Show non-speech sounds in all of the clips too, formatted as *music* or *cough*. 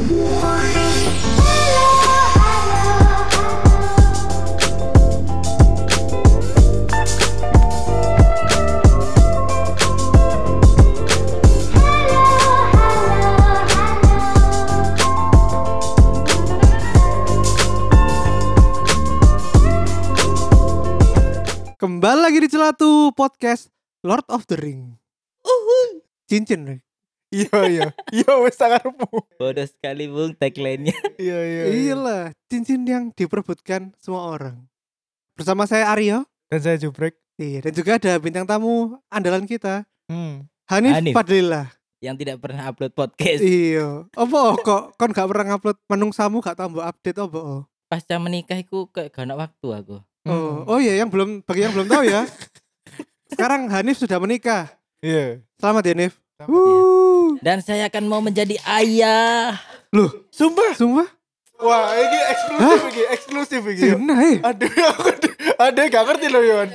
Kembali lagi di Celatu Podcast Lord of the Ring. Cincin, Rek. Iya iya. Iya wis tak karepmu. Bodoh sekali bung tagline-nya. Iya iya. iya. Iyalah, cincin yang diperebutkan semua orang. Bersama saya Aryo. Dan saya jubrek. Iya, dan juga ada bintang tamu andalan kita, Hmm. Hanif, Hanif. Fadlillah. Yang tidak pernah upload podcast. Iya. Apa kok kon gak pernah ngupload menungsamu gak tambah update apa? oh? Pasca menikah iku kayak gak ada waktu aku. Oh, oh iya yang belum bagi yang belum tahu ya. *laughs* Sekarang Hanif sudah menikah. Iya. Selamat ya, Hanif. Wuh. Dan saya akan mau menjadi ayah. Loh, Sumpah. sumpah? Wah, ini eksklusif iki, eksklusif iki. yo. Sina eh. Aduh, *laughs* aku ada gak ngerti loh Yon.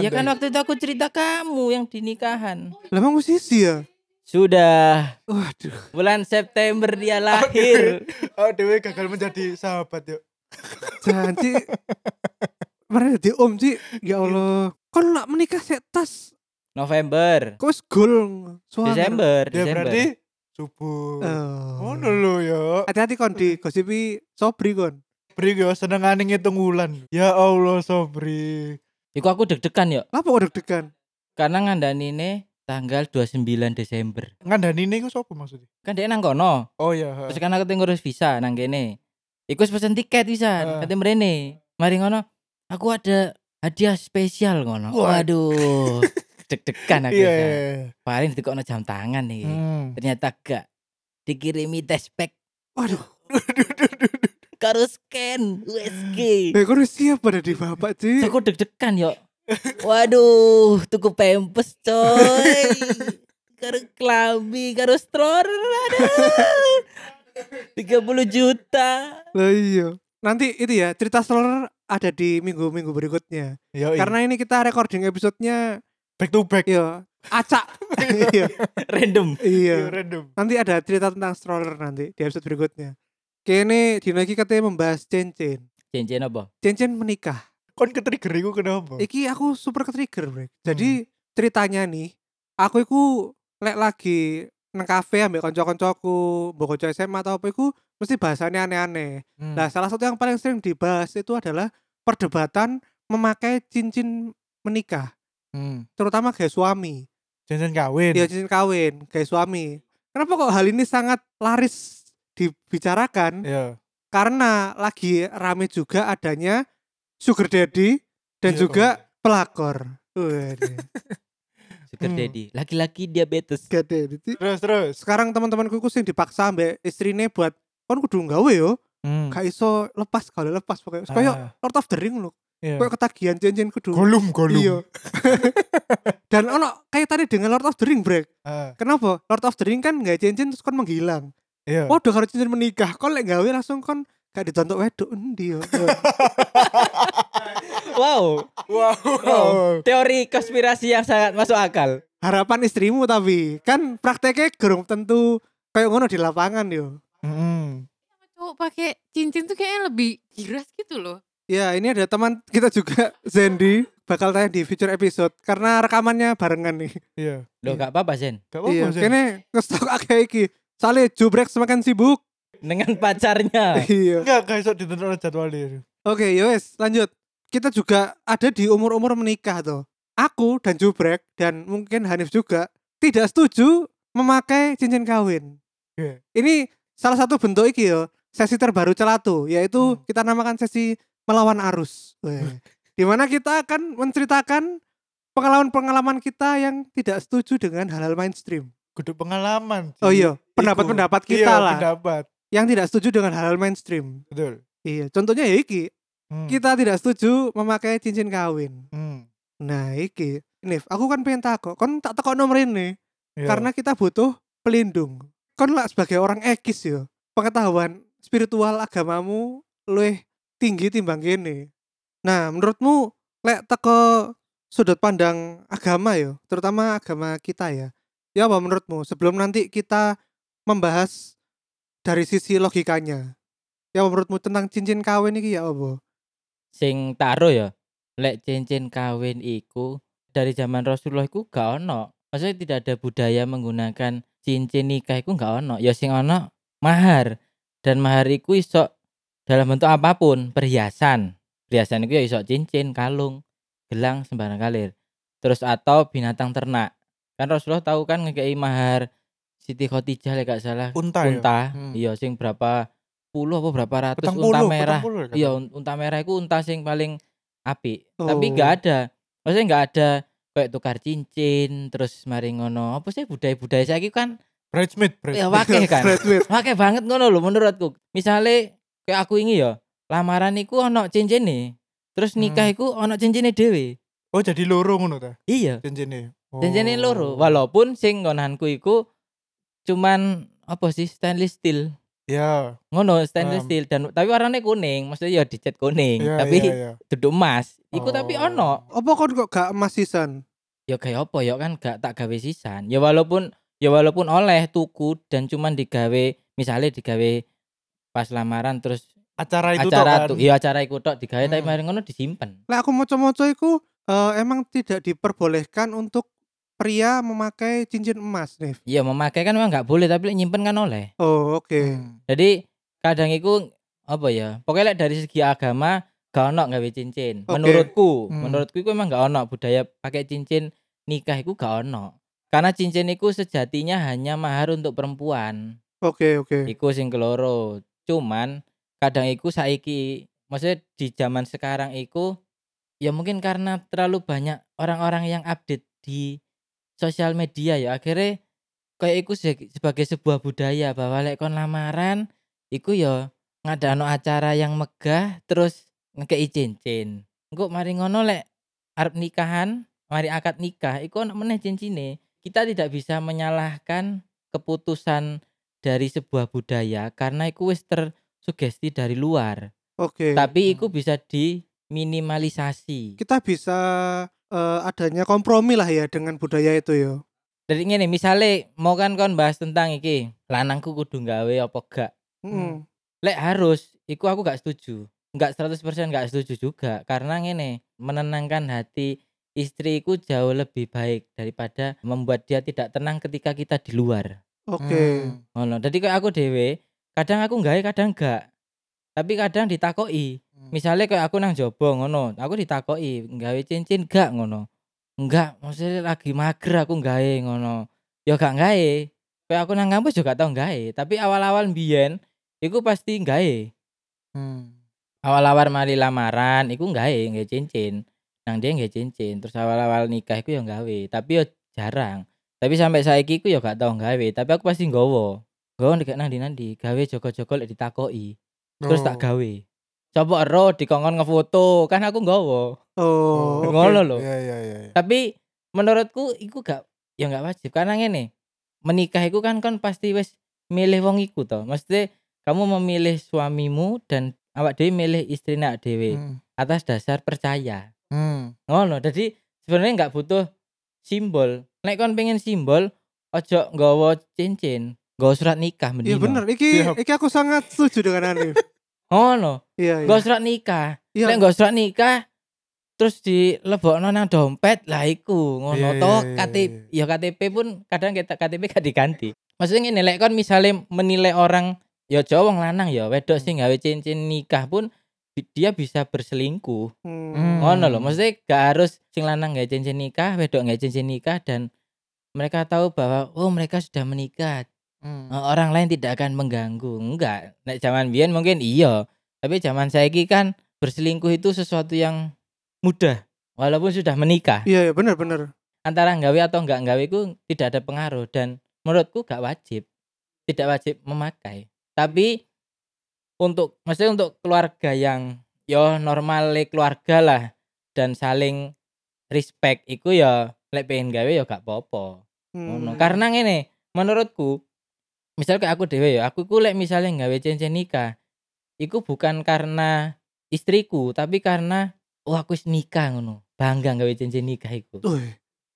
Iya kan waktu itu aku cerita kamu yang di nikahan. Lah emang musisi ya? Sudah Waduh. bulan September dia lahir. Oh, Dewi gagal menjadi sahabat yuk. Janji. Mana jadi om sih? Ya Allah. Kon nak menikah sek tas. November, Kok gol. Desember, Ya Desember. berarti subuh. Oh. Oh, lho yo. Hati-hati kon di gosipi Sobri kon. Bri yo senengane ngitung wulan. Ya Allah, Sobri. Iku aku deg-degan yuk. Apa kok deg-degan? Karena ngandani ini tanggal 29 Desember. Ngandani ini ku sapa maksudnya? Kan dia nang kono. Oh iya. ha. Terus kan aku ngurus visa nang kene. Iku wis pesen tiket bisa, kate mrene. Mari ngono, aku ada hadiah spesial ngono. Waduh. *laughs* Deg-degan aku. Iya. kan. iya, iya. Paling jam tangan nih. Hmm. Ternyata gak dikirimi tespek Waduh. *laughs* karo scan USG. Eh wis siap pada di bapak sih. Aku deg-degan yo. Waduh, tuku pempes coy. Karo klambi, karo stroller aduh. 30 juta. Lah iya. Nanti itu ya cerita stroller ada di minggu-minggu berikutnya. Yo, Karena ini kita recording episodenya back to back. ya acak. *laughs* Iya. Random. Iya. Iya, random. Nanti ada cerita tentang stroller nanti di episode berikutnya. Kini Dino iki katanya membahas cincin. Cincin apa? Cincin menikah. Kon ke-trigger iku kenapa? Iki aku super ke-trigger, Brek. Jadi ceritanya nih, aku iku lek lagi nang kafe ambek kanca-kancaku, mbok SMA atau apa iku mesti bahasannya aneh-aneh. Hmm. Nah, salah satu yang paling sering dibahas itu adalah perdebatan memakai cincin menikah, Hmm. terutama gaya suami. Jangan kawin. Dia cincin kawin, gaya suami. Kenapa kok hal ini sangat laris dibicarakan? Iya. Karena lagi rame juga adanya sugar daddy dan Iya, juga oh. pelakor. Waduh. *laughs* Sugar Hmm. daddy. Laki-laki diabetes. Sugar daddy. Terus terus. Sekarang teman-temanku ku sing dipaksa ambek istrine buat kon kudu gawe yo, Hmm. gak iso lepas kalau lepas pokoknya. Kayak Ah, Lord of the Ring loh. Iya. Kayak ketagihan cincin kudu. Golum golum. Iya. *laughs* Dan ono kaitannya dengan Lord of the Ring, Brek. Ah, Kenapa? Lord of the Ring kan nggak cincin terus kon menghilang. iya. Oh, udah karo cincin menikah. Kon lek gawe langsung kon gak ditontok wedok endi yo. *laughs* Wow. Wow. Wow. Teori konspirasi yang sangat masuk akal. Harapan istrimu tapi kan prakteknya gerung tentu kayak ngono di lapangan yo. Hmm. cowok pakai cincin tuh kayaknya lebih giras gitu loh. Ya, ini ada teman kita juga *laughs* Zendi bakal tanya di future episode karena rekamannya barengan nih. Iya. Loh gak apa-apa Zen. Gak apa-apa iya, Zen. kene ngestok *laughs* akeh iki. Soalnya jubrek semakin sibuk. Dengan pacarnya. *laughs* iya. Enggak guys, kok ditentukan jadwalnya. Oke, yowes, lanjut. Kita juga ada di umur-umur menikah tuh. Aku dan Jubrek dan mungkin Hanif juga tidak setuju memakai cincin kawin. Oke. Ini salah satu bentuk iki yo, sesi terbaru celatu, yaitu Hmm. kita namakan sesi melawan arus. Weh. Di mana kita akan menceritakan pengalaman-pengalaman kita yang tidak setuju dengan hal-hal mainstream. Kudu pengalaman. Oh Ci. iya, pendapat-pendapat kita iya, lah pendapat. yang tidak setuju dengan hal-hal mainstream. Betul. Iya, contohnya ya iki, Hmm. kita tidak setuju memakai cincin kawin. Hmm. Nah, iki, Nif, aku kan pengen takut, kon tak tekok nomor ini Iya. karena kita butuh pelindung. Kon lah sebagai orang ekis yo, pengetahuan spiritual agamamu luwih tinggi timbang gini. Nah, menurutmu lek teko sudut pandang agama yo, terutama agama kita ya. Ya apa menurutmu sebelum nanti kita membahas dari sisi logikanya. Ya menurutmu tentang cincin kawin iki ya apa? Sing taro ya, lek cincin kawin iku dari zaman Rasulullah iku gak ono. Maksudnya tidak ada budaya menggunakan cincin nikah iku gak ono. Ya sing ono mahar. Dan mahar iku iso dalam bentuk apa pun, perhiasan. Perhiasan iku ya iso cincin, kalung, gelang sembarang kalir. Terus atau binatang ternak. Kan Rasulullah tahu kan ngekei mahar Siti Khadijah lek gak salah. Unta ya? Unta. Hmm. Iya sing berapa puluh apa berapa ratus Petang unta puluh, merah. puluh ya, Iya, unta merah itu unta sing paling. Tapi Oh. gak ada. Maksudnya gak ada kayak tukar cincin terus mari ngono. Apa sih budaya-budaya saiki kan Bridesmaid, ya *laughs* bridesmaid. wakeh kan. Bridesmaid. Wakeh banget ngono lho menurutku. Misale kayak aku ini ya, lamaran iku ono cincin nih. Terus nikah Hmm. iku ono cincinnya dhewe. Oh jadi loro ngono ta Iya, cincinnya. Oh. cincinnya loro. Walaupun sing ngonanku iku cuman apa sih stainless steel. Ya. Ngono stainless Paham. steel dan tapi warnanya kuning, maksudnya ya dicat kuning, Iya, tapi iya, iya. duduk emas. Iku tapi Oh. ono. Apa kon kok gak emas sisan? ya kayak apa ya kan gak tak gawe sisan ya walaupun ya walaupun oleh tuku dan cuman digawe misalnya digawe pas lamaran terus Acara itu acara tuh kan. iya acara iku tok digawe tapi Hmm. mari ngono disimpen Lah aku maca-maca iku eh, emang tidak diperbolehkan untuk pria memakai cincin emas nih. iya memakai kan memang nggak boleh tapi nyimpen kan oleh Oh, oke. Hmm. jadi kadang iku apa ya pokoknya dari segi agama gak ono gawe cincin Oke. menurutku Hmm. menurutku iku emang gak ono budaya pakai cincin nikah iku gak ono karena cincin iku sejatinya hanya mahar untuk perempuan Oke, oke. Iku sing keloro. Cuman kadang iku saiki maksudnya di zaman sekarang iku ya mungkin karena terlalu banyak orang-orang yang update di sosial media ya akhirnya kayak iku se- sebagai sebuah budaya bahwa lek kon lamaran iku ya ngadano acara yang megah terus ngekei cincin. Engko mari ngono lek arep nikahan, mari akad nikah iku ono meneh cincine. Kita tidak bisa menyalahkan keputusan dari sebuah budaya karena iku wis tersugesti dari luar. Oke. Tapi iku bisa diminimalisasi. Kita bisa eh, adanya kompromi lah ya dengan budaya itu ya. Dari ngene misale mau kan kon bahas tentang iki, lanangku kudu gawe apa gak? Mm. Lek harus, iku aku gak setuju. Enggak 100% gak setuju juga karena ngene, menenangkan hati istriku jauh lebih baik daripada membuat dia tidak tenang ketika kita di luar. Oke. Hmm. Ngono. Jadi kayak aku dewe, kadang aku gawe kadang gak. Tapi kadang ditakoki. Hmm. Misalnya kayak aku nang jobo ngono, aku ditakoki, gawe cincin gak ngono. Enggak, maksudnya lagi mager aku gawe ngono. Ya gak gawe. Kayak aku nang kampus juga tau gawe, tapi awal-awal mbiyen iku pasti gawe. Hmm. Awal-awal mari lamaran iku gawe, gawe cincin. Nang dia gawe cincin, terus awal-awal nikah iku ya gawe, tapi ya jarang. Tapi sampai saiki iku ya gak tau gawe, tapi aku pasti nggawa. Nggawa nek nang ndi-ndi, gawe jogo-jogo lek ditakoki. Terus tak Oh. gawe. Coba ero dikongkon ngefoto, kan aku nggawa. Oh. Ngono lho. Iya iya iya. iya. Tapi menurutku iku gak ya gak wajib karena ngene. Menikah iku kan kon pasti wis milih wong iku to. Maksudnya kamu memilih suamimu dan awak dhewe milih istri nak dhewe Hmm. atas dasar percaya. Hmm. Ngono. Jadi sebenarnya nggak butuh simbol. Nek kon pengen simbol, ojo nggawa cincin, nggawa surat nikah Iya mending. bener, iki Siap. iki aku sangat setuju dengan Hanif. *laughs* Ngono. Iya, iya. Nggawa surat nikah. Iya. Lek nggawa surat nikah terus dilebokno nang dompet lah iku ngono Iya, to iya, iya, KTP iya. ya KTP pun kadang kita KTP gak diganti. Maksudnya ngene lek kon misale menilai orang ya cowok wong lanang ya wedok sing gawe cincin nikah pun dia bisa berselingkuh. Hmm. Ngono lho, maksudnya gak harus sing lanang gawe cincin nikah, wedok gawe cincin nikah dan mereka tahu bahwa oh mereka sudah menikah. Hmm. Eh, Orang lain tidak akan mengganggu. Enggak. Nek zaman biyen mungkin iya, tapi zaman saiki kan berselingkuh itu sesuatu yang mudah walaupun sudah menikah. Iya, iya bener bener. Antara gawe atau enggak gawe itu tidak ada pengaruh dan menurutku gak wajib. Tidak wajib memakai. Tapi untuk maksudnya untuk keluarga yang yo normal keluarga lah dan saling respect iku ya lek pengen gawe ya gak apa-apa. Hmm. Karena ngene, menurutku misal kayak aku dhewe ya, aku ku lek misalnya gawe cincin nikah, iku bukan karena istriku, tapi karena oh aku wis nikah ngono. Bangga gawe cincin nikah iku.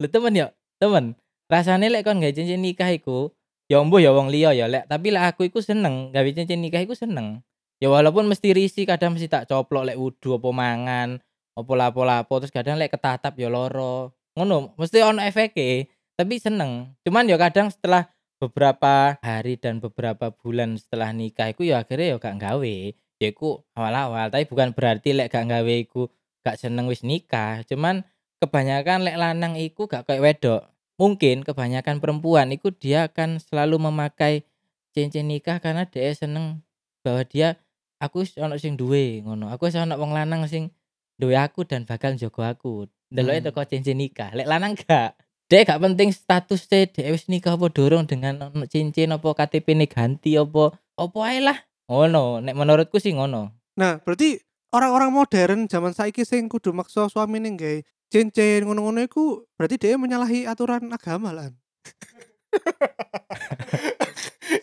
Lho temen ya, temen. Rasane lek kon gawe cincin nikah iku, ya mbuh ya wong liya ya lek tapi lek aku iku seneng gawe cincin nikah iku seneng ya walaupun mesti risi kadang mesti tak coplok lek wudu apa mangan apa lapo-lapo terus kadang lek ketatap ya loro ngono mesti ono efeke tapi seneng. Cuman ya kadang setelah beberapa hari dan beberapa bulan setelah nikah iku ya akhirnya ya gak gawe ya iku awal-awal tapi bukan berarti lek gak gawe iku gak seneng wis nikah. Cuman kebanyakan lek lanang iku gak kayak wedok. Mungkin kebanyakan perempuan itu dia akan selalu memakai cincin nikah karena dia seneng bahwa dia aku wis ono sing duwe ngono. Aku wis ono wong lanang sing duwe aku dan bakal jogo aku. Ndeloke Hmm. teko cincin nikah. Lek lanang gak. Dia gak penting status dia wis nikah apa dorong dengan ono cincin apa KTP ini ganti apa apa ae lah. Ngono. Nek menurutku sih ngono. Nah, berarti orang-orang modern zaman saiki sing kudu maksa suami ning gawe cincin ngono-ngono iku berarti dia menyalahi aturan agama lah. *laughs*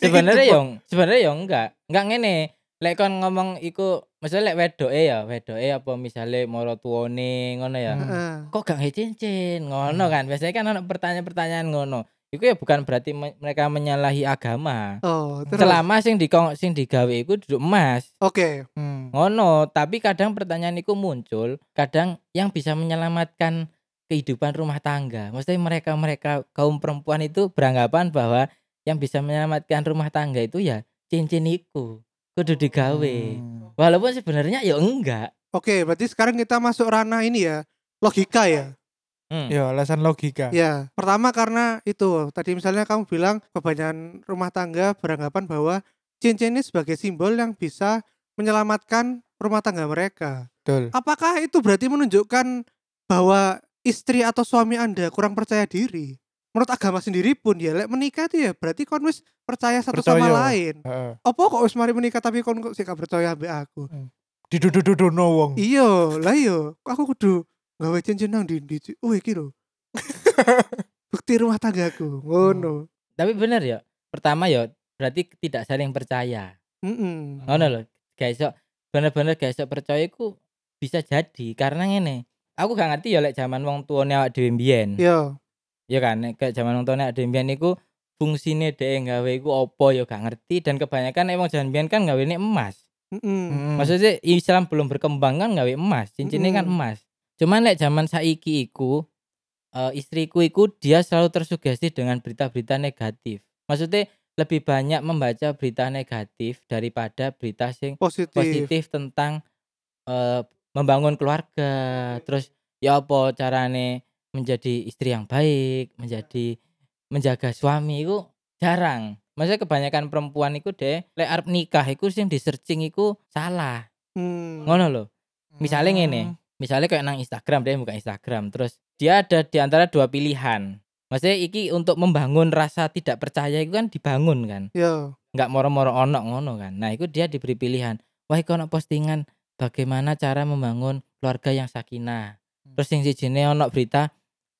sebenarnya yang sebenarnya yang enggak. Enggak ngene lek kon ngomong iku misalnya lek wedoke ya wedoke apa misalnya moro tuone ngono ya Hmm. Heeh. kok gak nge cincin ngono kan biasanya kan ada pertanyaan-pertanyaan ngono itu ya bukan berarti me- mereka menyalahi agama Oh, terus. selama sing di sing digawe iku duduk emas Oke. Hmm. ngono tapi kadang pertanyaan itu muncul kadang yang bisa menyelamatkan kehidupan rumah tangga maksudnya mereka mereka kaum perempuan itu beranggapan bahwa yang bisa menyelamatkan rumah tangga itu ya cincin iku kudu digawe Hmm. walaupun sebenarnya ya enggak Oke, berarti sekarang kita masuk ranah ini ya. Logika ya. Hmm. Ya, alasan logika. Ya, pertama karena itu tadi misalnya kamu bilang kebanyakan rumah tangga beranggapan bahwa cincin ini sebagai simbol yang bisa menyelamatkan rumah tangga mereka. Betul. Apakah itu berarti menunjukkan bahwa istri atau suami Anda kurang percaya diri? Menurut agama sendiri pun ya, lek menikah itu ya berarti kon wis percaya satu sama Percaya. lain. Heeh. Apa kok wis mari menikah tapi kon kok sih gak percaya ambek aku? Didudududono wong. Iya, lah iya, kok aku kudu gawe cincin nang ndi Ci? Oh iki lho. Bukti rumah tanggaku. Ngono. tapi bener ya pertama ya berarti tidak saling percaya Heeh. ngono loh gak iso bener-bener gak iso percaya iku bisa jadi karena ngene aku gak ngerti ya lek zaman wong tuane awak dhewe mbiyen Yo. Ya kan nek kayak zaman awak dhewe mbiyen iku fungsine dhek gawe iku apa ya gak ngerti dan kebanyakan emang zaman mbiyen kan gawe emas Heeh. Hmm. maksudnya Islam belum berkembang kan gawe emas cincinnya kan Mm-mm. emas cuman lek zaman saiki iku eh, istriku iku dia selalu tersugesti dengan berita-berita negatif maksudnya lebih banyak membaca berita negatif daripada berita sing Positif. positif tentang eh, membangun keluarga terus ya apa carane menjadi istri yang baik menjadi menjaga suami itu jarang maksudnya kebanyakan perempuan itu deh lek arep nikah iku sing di searching iku salah Hmm. ngono loh misalnya ngene misalnya kayak nang Instagram dia buka Instagram terus dia ada di antara dua pilihan maksudnya iki untuk membangun rasa tidak percaya itu kan dibangun kan Yo. nggak moro-moro ono ngono kan. Nah, itu dia diberi pilihan. Wah, iku ono postingan bagaimana cara membangun keluarga yang sakinah. Terus yang sijine ono berita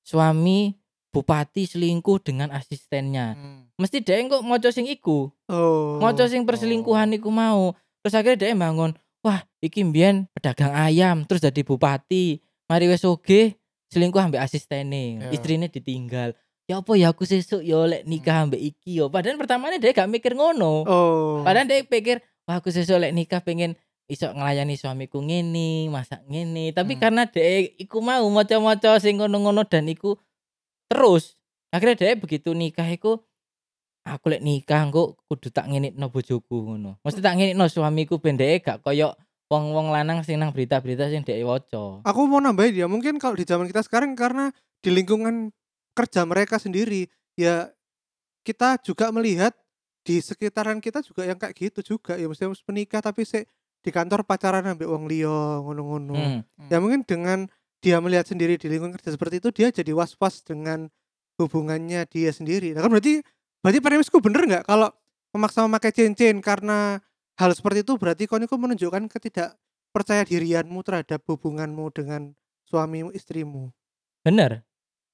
suami bupati selingkuh dengan asistennya. Hmm. Mesti dia kok moco sing iku. Oh. Moco sing perselingkuhan iku mau. Terus akhirnya dia bangun, wah, iki mbiyen pedagang ayam terus jadi bupati. Mari wes oge selingkuh ambek asistene. Ya. Istrine ditinggal. Ya apa ya aku sesuk ya lek nikah ambek iki yo. Padahal pertamanya dia gak mikir ngono. Oh. Padahal dia pikir, wah aku sesuk lek nikah pengen iso ngelayani suamiku ngene, masak ngene. Tapi Hmm. karena dia iku mau maca-maca sing ngono-ngono dan iku terus akhirnya dia begitu nikah iku aku lek nikah engko kudu tak ngenekno bojoku ngono. Mesti tak ngenekno suamiku ben dhek gak koyo wong-wong lanang sing nang berita-berita sing dhek waca. Aku mau nambahin ya, mungkin kalau di zaman kita sekarang karena di lingkungan kerja mereka sendiri, ya kita juga melihat di sekitaran kita juga yang kayak gitu juga ya mesti menikah tapi sih di kantor pacaran ambek wong liya ngono-ngono. Hmm. Ya mungkin dengan dia melihat sendiri di lingkungan kerja seperti itu dia jadi was-was dengan hubungannya dia sendiri. Nah kan berarti berarti premisku bener nggak kalau memaksa memakai cincin karena hal seperti itu berarti kau itu menunjukkan ketidak percaya dirianmu terhadap hubunganmu dengan suamimu istrimu. Bener.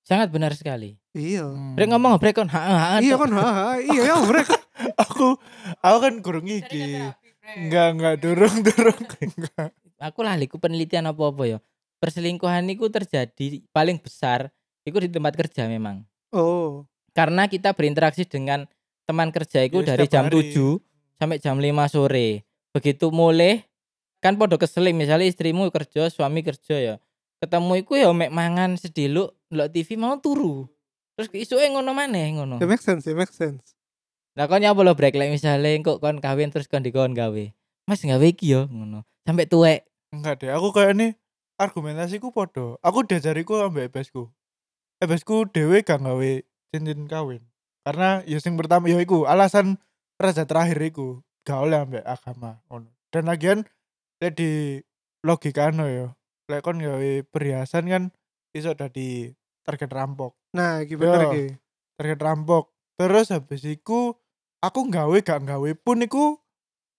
Sangat benar sekali. Iya. Hmm. Brek ngomong brek kon ha ha. Iya kan, ha, ha, iya ya *laughs* mereka. aku aku kan kurang iki. Enggak, enggak durung *laughs* durung. Enggak. aku lali ku penelitian apa-apa ya. Perselingkuhan itu terjadi paling besar itu di tempat kerja memang. Oh, Karena kita berinteraksi dengan teman kerja iku Ya, dari jam hari. 7 sampai jam 5 sore. Begitu mulai kan podo keseling misalnya istrimu kerja, suami kerja ya. Ketemu iku ya mek mangan sediluk ndelok TV mau turu. Terus isuke ngono maneh ngono. Ya make sense, ya make sense. Lah kon ya lo break like misalnya kok kon kawin terus kon dikon gawe. Mas gawe iki yo ngono. Sampai tuwek. Enggak deh, aku kayak nih argumentasiku podo. Aku diajariku ambek ebesku. Ebesku dhewe gak gawe cincin kawin. Karena ya sing pertama ya iku alasan raja terakhir iku gak oleh ambek agama ngono. Dan lagian lek di logikano ya. Lek kon gawe perhiasan kan iso dadi target rampok. Nah, iki bener Yo. iki. Target rampok. Terus habis iku aku gawe gak gawe pun iku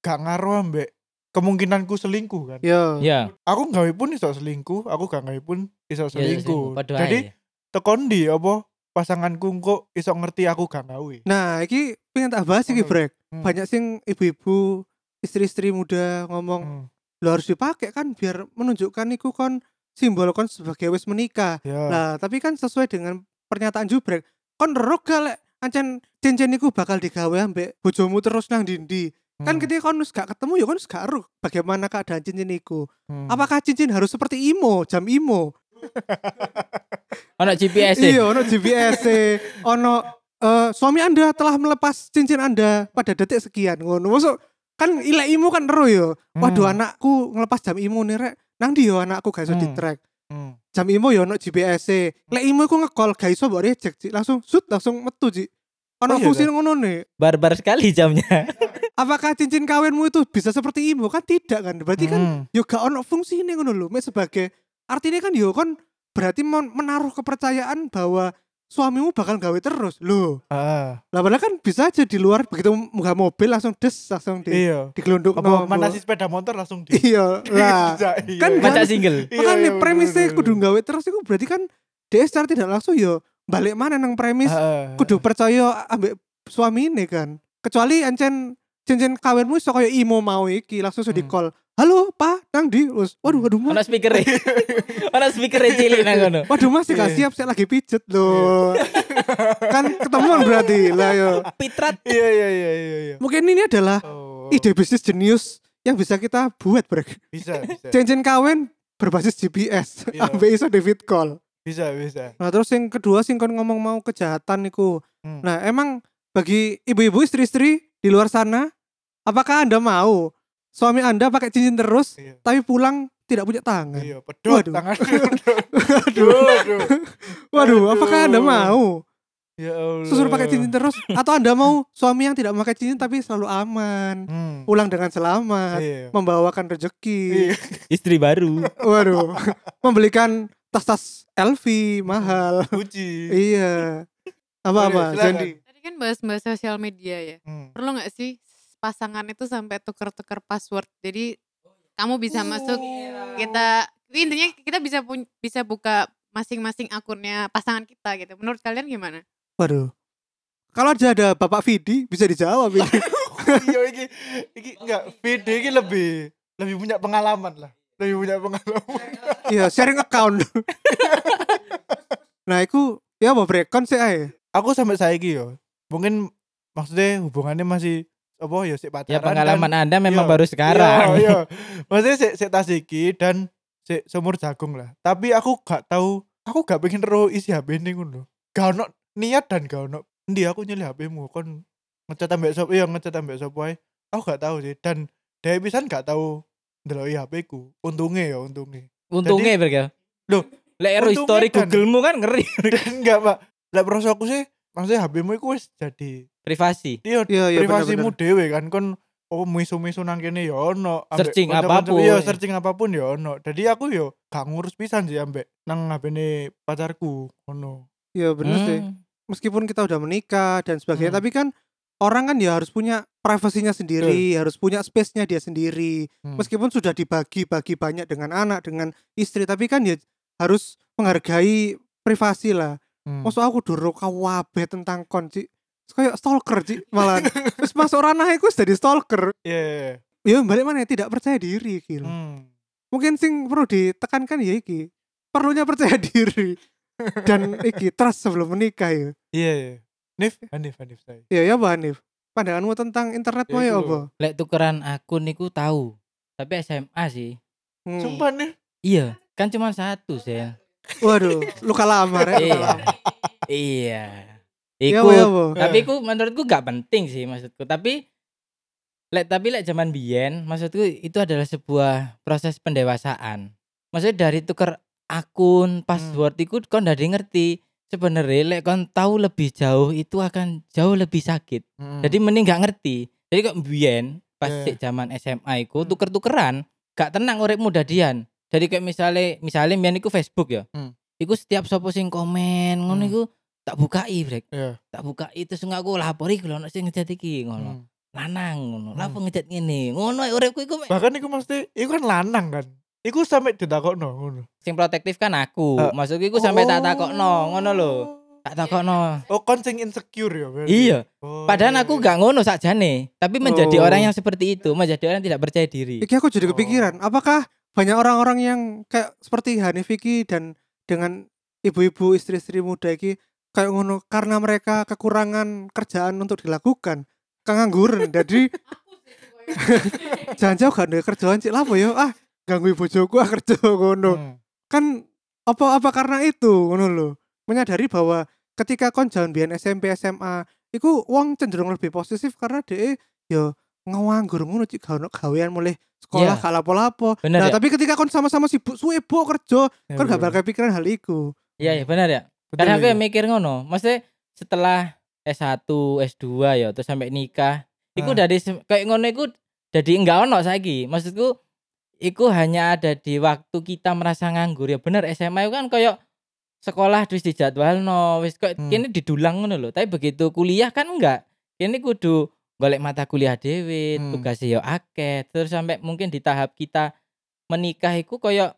gak ngaruh ambek kemungkinanku selingkuh kan. Yo. Ya. aku gawe pun iso selingkuh, aku gak gawe pun iso ya selingkuh. padha Jadi tekon di apa pasanganku kok iso ngerti aku gak gawe. Nah, iki pengen tak bahas iki. Brek. Hmm. Banyak sing ibu-ibu, istri-istri muda ngomong, Hmm. lo harus dipakai kan biar menunjukkan iku kon simbol kon sebagai wis menikah. Ya. Nah, tapi kan sesuai dengan pernyataan Jubrek, kon lek ancen cincin iku bakal digawe ambek bojomu terus nang dindi. Kan Hmm. ketika kon gak ketemu ya kon gak eruh bagaimana keadaan cincin iku. Hmm. Apakah cincin harus seperti imo, jam imo? Ono GPS -e. Iya, ono GPS, -e, ono eh, suami Anda telah melepas cincin Anda pada detik sekian ngono. Masuk kan ilek imo kan ero yo. Waduh Hmm. anakku ngelepas jam imo nih rek. Nang di yo anakku gak iso Hmm. di track. Hmm. Jam imo yo ono GPS. -e. Lek imo iku ngekol gak iso mbok reject, Ci. Langsung sut langsung metu, Ci. Ono Oh, iya, fungsi ngono nih. Barbar sekali jamnya. *laughs* Apakah cincin kawinmu itu bisa seperti imo? Kan tidak kan. Berarti kan Hmm. yo gak ono fungsi ini ngono lho. Mek sebagai artinya kan yo kon berarti mon- menaruh kepercayaan bahwa suamimu bakal gawe terus loh. Ah, Lah padahal kan bisa aja di luar begitu munggah mobil langsung des langsung di iya. digelunduk Apa mana sih sepeda motor langsung di Iya lah. *laughs* Iya, Kan iya. Baca single. Iya, Makanya iya, premisnya kudu gawe terus itu berarti kan dia secara tidak langsung yo balik mana nang premis ah, kudu percaya ambek suami ini kan. Kecuali ancen cincin kawinmu iso kaya imo mau iki langsung sudah di Hmm. call. Halo, Pak, nang di? Terus, waduh, waduh, Mas. speaker -e. Ono speaker *laughs* cilik nang ngono. Waduh, Mas, gak Iya. siap, saya lagi pijet loh. kan ketemuan berarti lah yo. Pitrat. Iya iya iya iya iya. Mungkin ini adalah Oh, ide bisnis jenius yang bisa kita buat, Brek. bisa bisa. Cincin kawin berbasis GPS. Iya. *laughs* Ambek iso David call. Bisa bisa. Nah, terus yang kedua sing kon ngomong mau kejahatan niku. Hmm. Nah, emang bagi ibu-ibu istri-istri di luar sana, apakah Anda mau suami Anda pakai cincin terus Iya. tapi pulang tidak punya tangan? Iya, pedot Waduh. tangan. *laughs* Waduh. Waduh. Waduh, apakah Anda mau Ya Allah. susur pakai cincin terus atau Anda mau suami yang tidak memakai cincin tapi selalu aman, Hmm. pulang dengan selamat, Iya. membawakan rezeki. Iya. Istri baru. Waduh, membelikan tas-tas LV mahal. Gucci. iya. Apa-apa. Zandi? Tadi kan bahas-bahas sosial media ya. Hmm. Perlu nggak sih pasangan itu sampai tuker-tuker password. Jadi kamu bisa masuk kita intinya kita bisa pun bisa buka masing-masing akunnya pasangan kita gitu. Menurut kalian gimana? Waduh. Kalau aja ada Bapak Vidi bisa dijawab ini. *laughs* Iya iki iki enggak VD iki lebih lebih punya pengalaman lah. Lebih punya pengalaman. *laughs* Iya, sharing account. *laughs* nah, itu ya apa brekon sih ae. Aku sampai saiki yo. Mungkin maksudnya hubungannya masih apa ya sik pacaran. Ya pengalaman Anda memang Iya. baru sekarang. Iya, iya. Maksudnya sik sik tas iki dan sik sumur jagung lah. Tapi aku gak tahu, aku gak pengen ro isi HP ini ngono. Gak ono niat dan gak ono. Ndi aku nyeli HP-mu kon ngecat ambek sop iya ngecat ambek sop wae. Aku gak tahu sih dan dari pisan gak tahu ndeloki HP ku. Untungnya ya untungnya. Untungnya berarti. ya. Loh, lek ero kan- Google-mu kan ngeri. *laughs* Dan enggak, Pak. Lah prosoku sih maksudnya HP-mu iku wis jadi Privasi. iya Iya, iya privasimu dhewe kan kon oh misu-misu nang kene ya ono Searching kanca-kanca- apa pun. iya searching apa pun ya ono jadi aku yo gak ngurus pisan sih ambek nang HP pacarku ono Iya bener sih. Hmm. Meskipun kita udah menikah dan sebagainya, Hmm. tapi kan orang kan ya harus punya privasinya sendiri, harus punya space-nya dia sendiri. Hmm. Meskipun sudah dibagi-bagi banyak dengan anak, dengan istri, tapi kan ya harus menghargai privasi lah. Hmm. Maksud aku dulu kawabe tentang kon, Ci. Kayak stalker, Ci, malah. Terus masuk ranah iku wis jadi stalker. Iya, iya, iya. Ya balik mana tidak percaya diri gitu. Hmm. Mungkin sing perlu ditekankan ya iki. Perlunya percaya *laughs* diri. Dan iki trust sebelum menikah ya. Iya, iya. Nif, Hanif, Hanif saya. Ya ya Mbak Hanif. pandanganmu tentang internet Ya mau ya apa? Lek tukeran akun niku tahu. Tapi SMA sih. Hmm. Sumpah nih. Iya, kan cuma satu, Sel. Waduh, luka lama ya. luka iya. iya. Ya Iku ya tapi iku menurutku gak penting sih maksudku. Tapi lek tapi lek zaman biyen maksudku itu adalah sebuah proses pendewasaan. Maksudnya dari tuker akun, password iku kon dari ngerti sebenarnya lek kon tahu lebih jauh itu akan jauh lebih sakit. Hmm. Jadi mending gak ngerti. Jadi kok biyen pas Yeah. zaman SMA iku Hmm. tuker-tukeran gak tenang uripmu dadian. Jadi kayak misalnya misalnya biyen iku Facebook ya. Hmm. Iku setiap sopo sing komen ngono Hmm. iku tak bukai brek. Iya. Tak bukai terus enggak aku lapori lho ono sing ngejat iki ngono. Hmm. Lanang ngono. Hmm. Lapo ngejat ngene. Ngono uripku iku. Bahkan iku mesti iku kan lanang kan. Iku sampai ditakokno ngono. sing protektif kan aku. Ah. Maksudku iku sampai tak takokno ngono lho. Tak takokno. Oh, kon sing insecure ya berarti. Iya. Oh, Padahal iya, aku gak ngono sakjane, tapi menjadi Oh. orang yang seperti itu, menjadi orang yang tidak percaya diri. Iki aku jadi Oh. kepikiran, apakah banyak orang-orang yang kayak seperti Hanif iki dan dengan ibu-ibu istri-istri muda iki kayak ngono karena mereka kekurangan kerjaan untuk dilakukan kengangguran *laughs* jadi *laughs* jangan jauh gak ada kerjaan cik lapo yo ah ganggu bojoku ah kerja ngono. Hmm. kan apa apa karena itu ngono lho. Menyadari bahwa ketika kon jalan biyen SMP SMA iku wong cenderung lebih positif karena de yo ngawanggur ngono cik. Gak ono gawean mulai sekolah Iya. gak lapo-lapo nah ya? tapi ketika kon sama-sama sibuk suwe bo kerja Ya, kon gak bakal kepikiran hal iku Iya, iya benar ya. Betul, Karena aku iya. yang mikir ngono. Maksudnya setelah S1, S2 ya terus sampai nikah, iku Ah. dari kayak ngono iku jadi enggak ono saiki. Maksudku iku hanya ada di waktu kita merasa nganggur ya bener SMA itu kan kayak sekolah terus dijadwalno wis kok Hmm. kene didulang ngono lho tapi begitu kuliah kan enggak kene kudu golek mata kuliah dhewe Hmm. tugasnya yo akeh. Terus sampai mungkin di tahap kita menikah iku koyo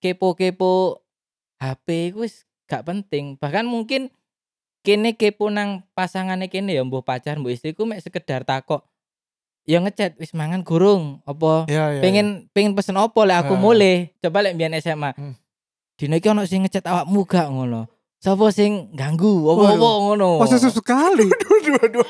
kepo-kepo HP iku wis gak penting. Bahkan mungkin kene kepo nang pasangane kene ya mbuh pacar mbuh istriku mek sekedar takok ya ngechat wis mangan gurung apa? Iya, iya. pengen pengen pesen opo lek aku Ah. mulai coba lek mbiyen SMA Hmm. dino iki ono sing ngechat awakmu gak? ngono. Sapa sing ganggu? Apa-apa ngono. Posesif sekali. *laughs* Aduh aduh aduh.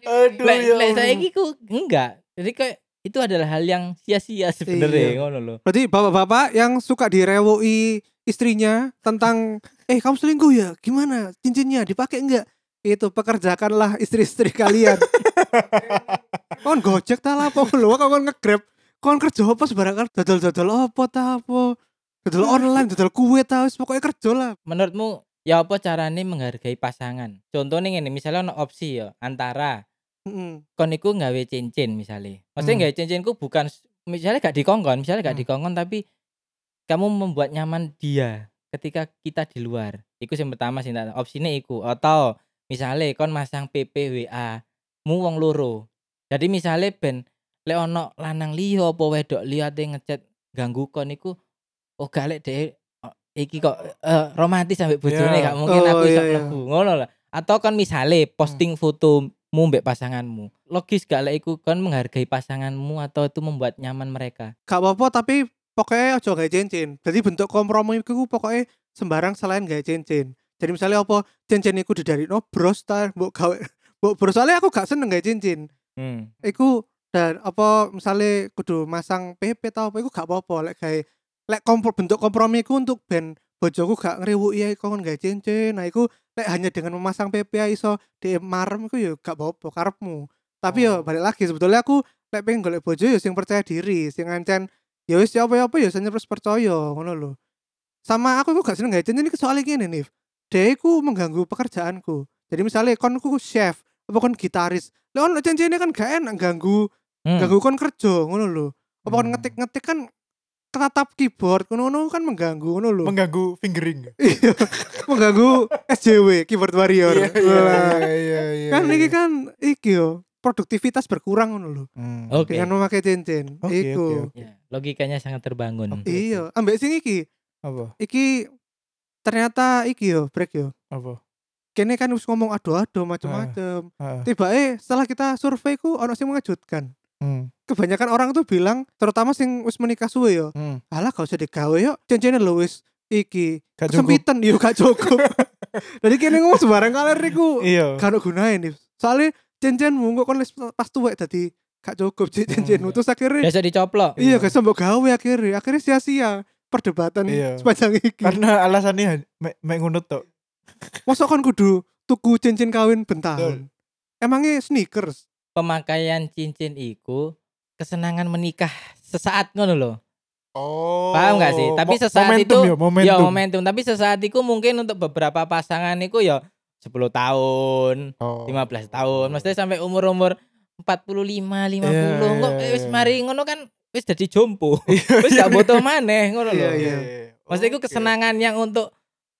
*laughs* Aduh lek ya. lek Allah. saiki ku enggak. Jadi kayak itu adalah hal yang sia-sia sebenarnya Iya. ngono loh berarti bapak-bapak yang suka direwoi istrinya tentang eh kamu selingkuh ya? Gimana? Cincinnya dipakai enggak? Itu pekerjakanlah istri-istri kalian. *laughs* Kon gojek ta apa? *laughs* Lho kok kon ngegrab? Kon kerja apa sembarangan dodol-dodol apa ta apa? Dodol online dodol kue ta wis pokoknya kerja lah. Menurutmu ya apa carane menghargai pasangan contohnya ini misalnya ono opsi ya antara Heeh. kon iku nggawe cincin misalnya maksudnya Hmm. nggawe cincinku bukan s- misalnya gak dikongkon misalnya gak Hmm. dikongkon tapi kamu membuat nyaman dia ketika kita di luar iku yang pertama sih tak opsinya iku atau misalnya kon masang PP WA mu wong loro jadi misalnya ben lek ono lanang liya apa wedok liya ate ngechat ganggu kon iku oh gak lek deh iki kok eh, romantis sampai bojone Iya. gak mungkin Oh, aku iso iya, iya. mlebu. Ngono lah atau kan misalnya posting fotomu mbek pasanganmu. Logis gak? Lek iku kon menghargai pasanganmu atau itu membuat nyaman mereka? Gak apa-apa tapi pokoknya aja gawe cincin. Jadi bentuk kompromi iku pokoknya sembarang selain gawe cincin. Jadi misalnya apa? Cincin iku dari no bros ta? Mbok gawe *laughs* mbok bros. Soalnya aku gak seneng gawe cincin. Hmm. iku dan apa? Misalnya kudu masang PP tau apa? Iku gak apa-apa. Lek gawe lek kompro, bentuk kompromi iku untuk ben bojoku gak ngriwuki ya kon gawe cincin nah iku lek hanya dengan memasang PP ya iso di marem iku ya gak apa-apa karepmu tapi yo Oh. balik lagi sebetulnya aku lek pengen golek bojo yo sing percaya diri sing ngancen ya wis ya apa ya ya sing terus percaya ngono lho sama aku iku gak seneng gawe cincin iki soalnya gini nih dia iku mengganggu pekerjaanku jadi misalnya kon ku chef apa kon gitaris lek ono cincinnya kan gak enak ganggu Hmm. ganggu kon kerja ngono lho apa kon Hmm. ngetik-ngetik kan ketatap keyboard ngono kan mengganggu ngono lho mengganggu fingering. *laughs* Iya, mengganggu SJW keyboard warrior Iya iya iya iya. kan iya. ini kan iki yo produktivitas berkurang ngono lho Hmm. Oke. dengan memakai cincin Oke, iku oke, Ya, logikanya sangat terbangun Oke. iya ambek sing iki Apa? iki ternyata iki yo break yo Apa? kene kan wis ngomong ado-ado macam-macam tiba eh setelah kita survei ku ono sing mengejutkan Hmm. kebanyakan orang tuh bilang terutama sing wis menikah suwe yo Hmm. alah gak usah digawe yo cincinnya lho wis iki Gak cukup. kesempitan yo gak cukup *laughs* jadi kene ngomong sembarang kaler iku Iya. gak gunanya nih soalnya cincin-cincinmu kok kon wis pas tuwek dadi gak cukup cincinmu terus akhirnya Biasa dicoplok. iya gak mbok gawe akhirnya akhirnya sia-sia perdebatan Iya. sepanjang iki Karena alasannya mek mek ngono tok. masa kon kudu tuku cincin kawin bentahun emangnya sneakers Pemakaian cincin iku kesenangan menikah sesaat ngono loh. Oh. Paham gak sih? Tapi sesaat momentum itu- ya, momentum. Ya momentum, tapi sesaat itu mungkin untuk beberapa pasangan iku ya 10 tahun, Oh. 15 tahun, maksudnya sampai umur-umur 45, 50. Iya, Kok iya, wis iya. mari ngono kan wis dadi jompo. wis gak butuh maneh ngono Iya, loh. iya. Maksudnya itu kesenangan yang untuk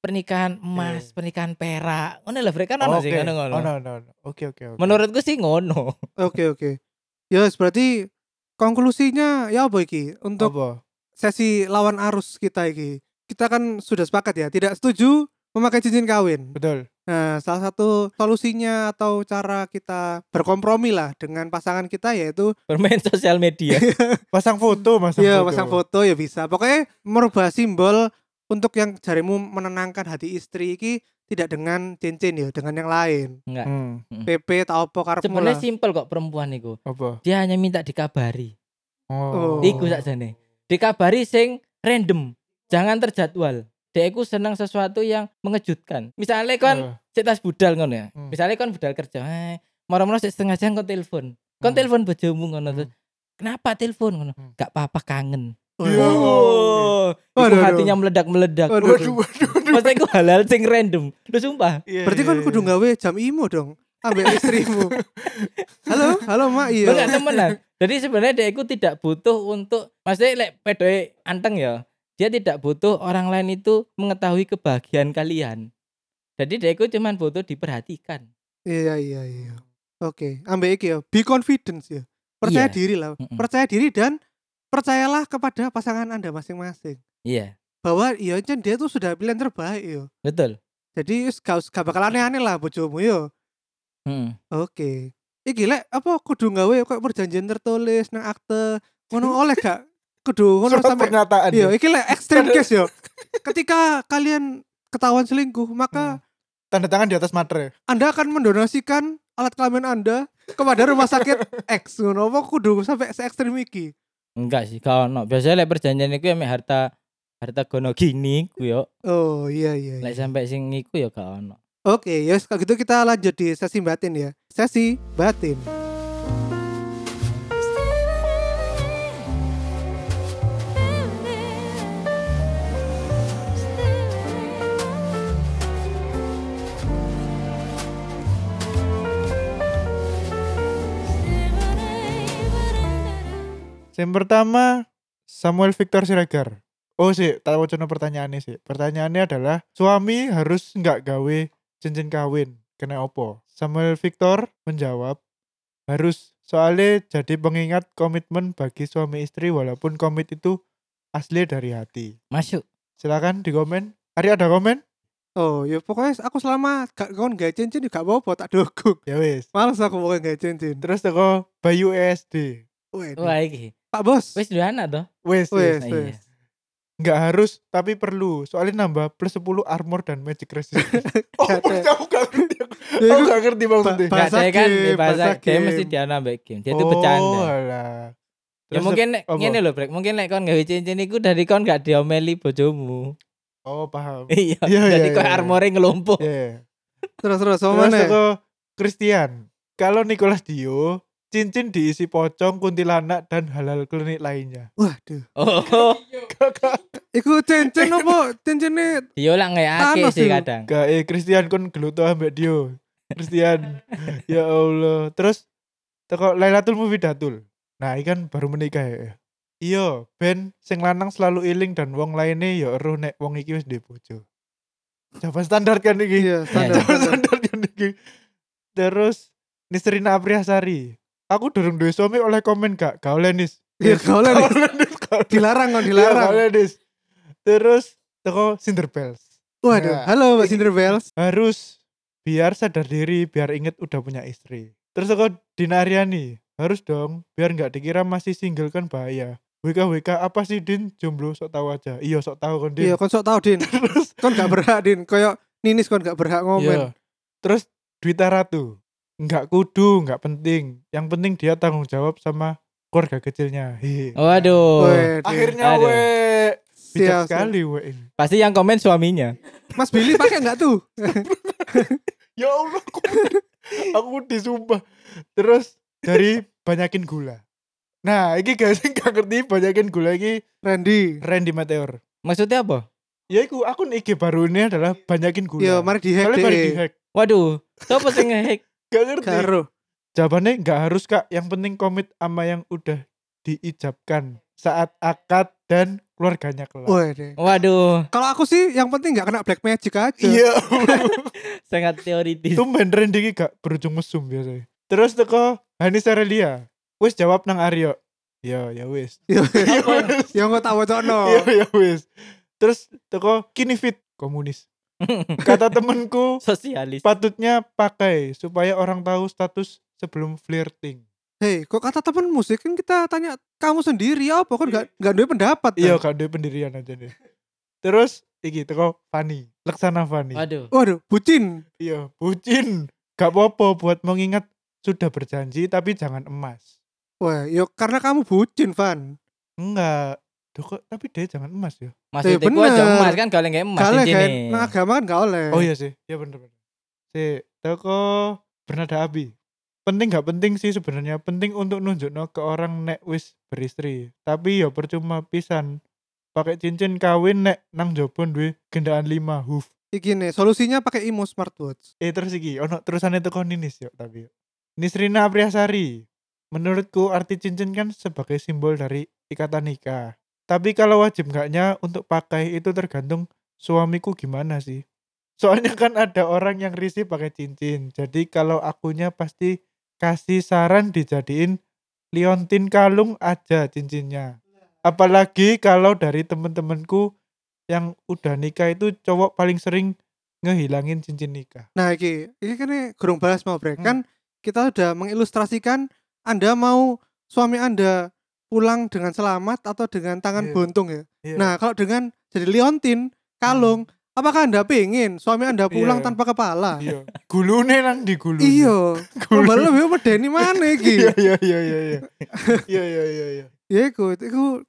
pernikahan emas, Iya. pernikahan perak. Ngono lah, Bre, kan ono sih Oke. ngono-ngono. Oh, no, no, no. Oke, oke, oke. Menurutku sih ngono. oke oke ya berarti konklusinya ya apa iki untuk apa? sesi lawan arus kita iki kita kan sudah sepakat ya tidak setuju memakai cincin kawin Betul. Nah, salah satu solusinya atau cara kita berkompromi lah dengan pasangan kita yaitu *laughs* Bermain sosial media. *laughs* Pasang foto, masang ya foto. pasang foto ya bisa. Pokoknya merubah simbol untuk yang jarimu menenangkan hati istri iki tidak dengan cincin ya, dengan yang lain. Enggak. Hmm, PP tau apa karepmu Sebenarnya simpel kok perempuan itu. apa? Dia hanya minta dikabari. Oh. Iku sakjane. Dikabari sing random, jangan terjadwal. Dia iku seneng sesuatu yang mengejutkan. Misalnya kon Eh, cek tas budal ngono ya. Hmm. Misalnya kon budal kerja, eh, moro-moro sik setengah jam kon telepon. Kon Hmm. telepon bojomu ngono Hmm. Kenapa telepon ngono? Hmm. Gak apa-apa kangen. Ya, Oh, iku hatinya meledak-meledak. Waduh, Waduh, waduh, waduh. Maksudnya iku halal sing random. Lu sumpah. Iya, Berarti iya, kan kudu iya. gawe jam imo dong. Ambil istrimu. *laughs* halo, halo Mak iya. gak temenan. Jadi sebenarnya dia itu tidak butuh untuk maksudnya lek pedoe anteng ya. Dia tidak butuh orang lain itu mengetahui kebahagiaan kalian. Jadi dia itu cuma butuh diperhatikan. Iya iya iya. Oke, ambek iki ya, be confident ya. Percaya Iya. diri lah. Mm-mm. Percaya diri dan percayalah kepada pasangan Anda masing-masing. Iya, Bahwa iya Cen, dia tuh sudah pilihan terbaik yo. betul. Jadi gak, gak bakal aneh-aneh lah bojomu yo. Mm. Oke. Iki lek apa kudu gawe kok perjanjian tertulis nang akte ngono oleh gak? Kudu *laughs* ngono sampai pernyataan. Iya, ya. iki lek extreme case *laughs* yo. Ketika kalian ketahuan selingkuh, maka Tanda tangan di atas materai. Anda akan mendonasikan alat kelamin Anda kepada rumah sakit *laughs* X ngono apa kudu sampai se ekstrim iki. Enggak sih, kalau no. Biasanya lek perjanjian itu ya mek harta harta gono gini ku yo. Oh, iya iya. Lek iya. sampai sing iku ya gak ono. Oke, ya kalau gitu kita lanjut di sesi batin ya. Sesi batin. Yang pertama Samuel Victor Siregar. Oh sih, tak wacana pertanyaannya sih. Pertanyaannya adalah suami harus nggak gawe cincin kawin. Kena opo? Samuel Victor menjawab harus soalnya jadi pengingat komitmen bagi suami istri walaupun komit itu asli dari hati. Masuk. Silakan di komen. Ari ada komen? Oh, ya pokoknya aku selama gak kon gak cincin gak apa-apa tak dukung. Ya wis. Males aku pokoknya gak cincin. Terus teko Bayu ESD. Wih, Wah iki. Pak Bos. Wis dua anak toh. Wis, Wis. wis. Nah, iya. Nggak harus tapi perlu. Soalnya nambah plus 10 armor dan magic resistance. *laughs* *laughs* oh, aku gak ngerti. Aku, *laughs* Ya, aku gak ngerti maksudnya. Enggak Bahasa dia kan game, di bahasa dia mesti game. dia nambah game. Dia itu Oh, bercanda. alah. Ya Terus mungkin ngene lho, Brek. Mungkin nek kon gawe cincin iku dari kon gak diomeli bojomu. Oh, paham. Iya. Jadi iya, kok iya. armore ngelumpuk. Iya. Terus terus Terus sama mana? teko Christian. Kalau Nicholas Dio, cincin diisi pocong, kuntilanak, dan halal klinik lainnya. Waduh. Oh, Kakak. Iku cincin apa? Cincinnya dia lah ngeyake sih kadang. Gak, eh Christian kon geluto ambek Dio. Christian. ya Allah. Terus teko Lailatul Mufidatul. Nah, ini kan baru menikah ya. Iya, ben sing lanang selalu iling dan wong lainnya ya eruh nek wong iki wis duwe bojo. Jawaban standar kan iki. iya standar. Jawaban standar. standar kan iki. Terus Nisrina Apriasari. Aku durung duwe suami oleh komen gak? Gak oleh nis. Iya kau lah nih. Gak oleh nis. Dilarang kan Iya, dilarang. gak oleh, nis. Terus teko Cinderbells. Waduh. Nah, Halo Mbak Cinderbells. harus biar sadar diri biar inget udah punya istri terus aku Dina Aryani harus dong biar nggak dikira masih single kan bahaya WK WK apa sih Din jomblo sok tahu aja iya sok tahu kan Iya, Din kon sok tau Din. terus Kon gak berhak Din. Koyo Ninis kon gak berhak iya. ngomen. terus Dwita Ratu nggak kudu, nggak penting. Yang penting dia tanggung jawab sama keluarga kecilnya. Hehe. Waduh. Wede. Akhirnya Aduh. we bijak siap. sekali we ini. Pasti yang komen suaminya. Mas Billy pakai nggak tuh? *laughs* Ya Allah, aku, *laughs* aku disumpah. Terus dari banyakin gula. Nah, ini guys *laughs* nggak ngerti banyakin gula ini Randy. Randy Meteor. Maksudnya apa? Ya iku akun IG baru ini adalah banyakin gula. Yo, mari dihack Soalnya deh. dihack. Waduh, siapa sih ngehack? Gak ngerti. Karo. Jawabannya nggak harus kak. Yang penting komit sama yang udah diijabkan saat akad dan keluarganya kelak. Wede. Waduh, Kalau aku sih yang penting nggak kena black magic aja. Iya. *laughs* sangat teoritis. Tumben iki gak berujung mesum biasanya. Terus teko Hani Sarelia. Wis jawab nang Aryo. Ya, ya wis. Yo, *laughs* Ya wis. Yang nggak tahu no. Ya, ya wis. Terus teko kini fit komunis. *laughs* Kata temenku Sosialis. patutnya pakai supaya orang tahu status sebelum flirting. Hei, kok kata temen musik kan kita tanya kamu sendiri apa kok nggak nggak ada pendapat? Iya, kan? gak ada pendirian aja deh. Terus iki teko Fani, Laksana Fani. Waduh. Waduh, bucin. Iya, bucin. Gak apa-apa buat mengingat sudah berjanji tapi jangan emas. Wah, yo karena kamu bucin, Van. Enggak. Duh, kok, tapi dia jangan emas ya. Maksudnya Eh, gua aja emas kan kalau nggak emas kan, nih. nah agama kan gak oleh. Oh iya sih, ya bener bener. Si toko bernada abi. Penting gak penting sih sebenarnya. Penting untuk nunjuk ke orang nek wis beristri. Tapi ya percuma pisan. Pakai cincin kawin nek nang jobon duwe gendaan lima hoof. Iki nih, solusinya pakai Imo smartwatch. Eh terus iki ono terusannya teko Ninis yo tapi. yo. Nisrina Apriasari. Menurutku arti cincin kan sebagai simbol dari ikatan nikah. Tapi kalau wajib enggaknya untuk pakai itu tergantung suamiku gimana sih. Soalnya *laughs* kan ada orang yang risih pakai cincin. Jadi kalau akunya pasti kasih saran dijadiin liontin kalung aja cincinnya. Apalagi kalau dari temen-temenku yang udah nikah itu cowok paling sering ngehilangin cincin nikah. Nah, iki, iki kan nih, gurung balas mau break. Hmm. Kan kita udah mengilustrasikan Anda mau suami Anda pulang dengan selamat atau dengan tangan yeah. buntung ya. Yeah. Nah, kalau dengan jadi liontin Kalung, hmm. Apakah anda pengen suami anda pulang yeah. tanpa kepala? Iya. Gulune nang di gulune. Iya. Kembali lebih medeni mana iki? Iya iya iya iya iya. Iya iya iya. Ya iku, iku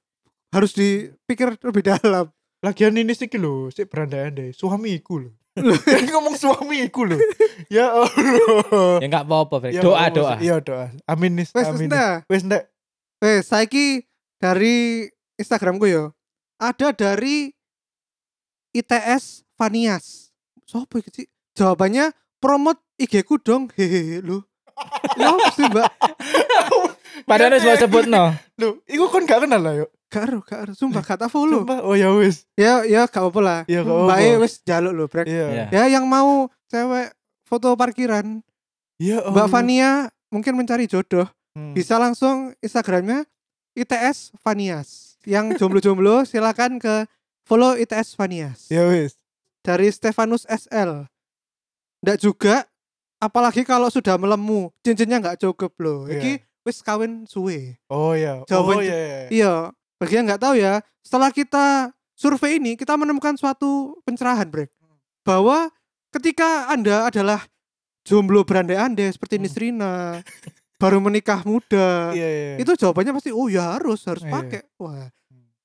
harus dipikir lebih dalam. Lagian ini sih lho, sik berandai-andai suamiku lho. Ini ngomong suamiku lho. ya Allah. Ya enggak apa-apa, Doa doa. Iya doa. Amin nis, amin. Wis ndak. Wis ndak wes saiki dari Instagramku yo. Ada dari ITS Vanias. Sopo iki sih? Jawabannya promote IG ku dong. *laughs* Hehehe lu. Ya apa sih, Mbak? *laughs* Padahal harus sebut no. lho *laughs* iku kan gak kenal lah yuk Gak ero, gak ero. Sumpah gak tak follow. Sumpah, oh ya wes Ya, ya gak apa-apa lah. Iya, gak apa-apa. Mbak E wis jaluk lho, Brek. Iya. Ya yang mau cewek foto parkiran, iya Mbak Allah. Vania mungkin mencari jodoh. Hmm. Bisa langsung Instagramnya ITS Vanias. Yang jomblo-jomblo *laughs* silakan ke follow ITS Vanias. ya wes Dari Stefanus SL. Nggak juga apalagi kalau sudah melemu, cincinnya nggak cukup loh. Iya. Iki wis kawin suwe. oh ya Jawaban oh cu- iya iya. Iya, bagi yang nggak tahu ya, setelah kita survei ini kita menemukan suatu pencerahan, Brek. Bahwa ketika Anda adalah jomblo berandai-andai seperti Hmm. Nisrina, *laughs* baru menikah muda, iya iya itu jawabannya pasti oh ya harus harus Iya. pakai. Wah,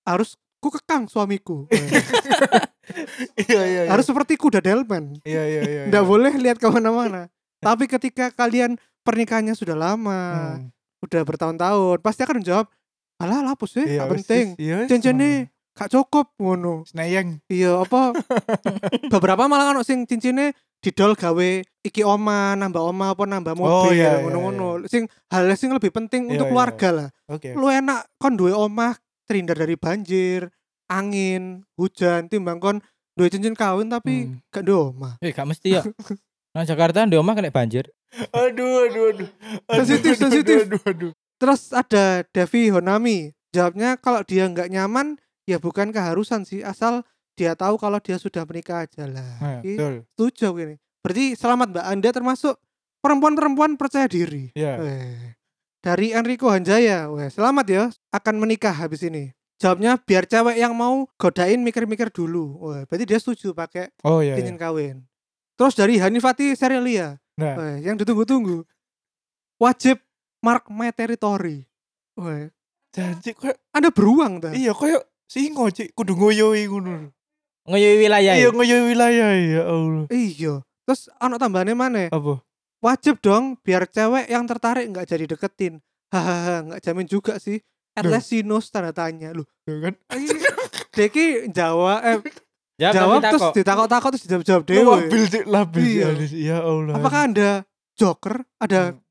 harus ku kekang suamiku. *laughs* iya iya iya. harus seperti kuda delman. iya iya iya Nggak iya. boleh lihat ke mana-mana. Tapi ketika kalian pernikahannya sudah lama, Hmm. udah bertahun-tahun, pasti akan menjawab, alah lapus sih, Iya, gak penting. iya, Cincinnya gak cukup ngono. Senayang. Iya apa *laughs* beberapa malah ono sing cincinnya didol gawe iki oma nambah oma apa nambah Oh, mobil iya, iya, ngono-ngono sing hal sing lebih penting Iya, untuk iya, keluarga lah Oke. lu enak kon duwe omah terhindar dari banjir angin hujan timbang kon duwe cincin kawin tapi Hmm. gak duwe omah Eh, gak mesti ya. *laughs* Nah, Jakarta di omah kena banjir. Aduh aduh aduh. Sensitif, aduh, sensitif. Aduh aduh. terus ada Devi Honami jawabnya kalau dia nggak nyaman ya bukan keharusan sih asal dia tahu kalau dia sudah menikah aja lah Nah, setuju aku ini berarti selamat mbak anda termasuk perempuan-perempuan percaya diri Iya. Weh. Dari Enrico Hanjaya, weh, selamat ya akan menikah habis ini. Jawabnya biar cewek yang mau godain mikir-mikir dulu. Wah, berarti dia setuju pakai Oh iya. cincin iya. kawin. Terus dari Hanifati Serelia, Nah, Weh, yang ditunggu-tunggu. Wajib mark my territory. Weh, janji koyo Anda beruang ta? iya koyo singo cik kudu ngoyoi ngono. Ngoyo wilayah. Iya ya? ngoyoi wilayah ya Allah. Iya. Terus anak tambahannya mana? Apa? Wajib dong biar cewek yang tertarik nggak jadi deketin. Hahaha, nggak jamin juga sih. At least she knows tanda tanya. Loh, Tuh kan. *laughs* Deki Jawa eh Jawab, jawab terus takok. ditakok-takok terus dijawab-jawab Lu dewe. labil cik labil Iya. Ya Allah. Apakah Anda joker? Ada Hmm.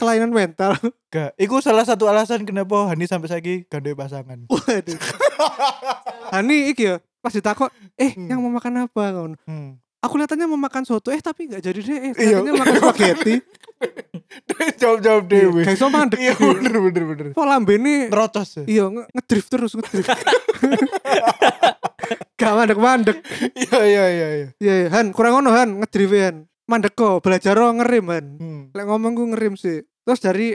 kelainan mental? *laughs* Gak, itu salah satu alasan kenapa Hani sampai saiki gak ada pasangan. Waduh. *laughs* Hani iki ya pas ditakok, eh Hmm. yang mau makan apa kawan? Hmm. Aku lihatnya mau makan soto, eh tapi nggak jadi deh. Eh, Iya. kelihatannya makan *laughs* spaghetti. *laughs* Jawab-jawab dewe. Kayak so mandek. Iya bener bener bener. Kok lambene Terocos ya. iya nge- ngedrift terus ngedrift. *laughs* Gak mandek-mandek. Iya iya iya iya. Iya, iya, Han, kurang ngono Han, ngedrift Han. Mandek kok, belajar ro ngerim Han. Hmm. Lek ngomong gue ngerim sih. Terus dari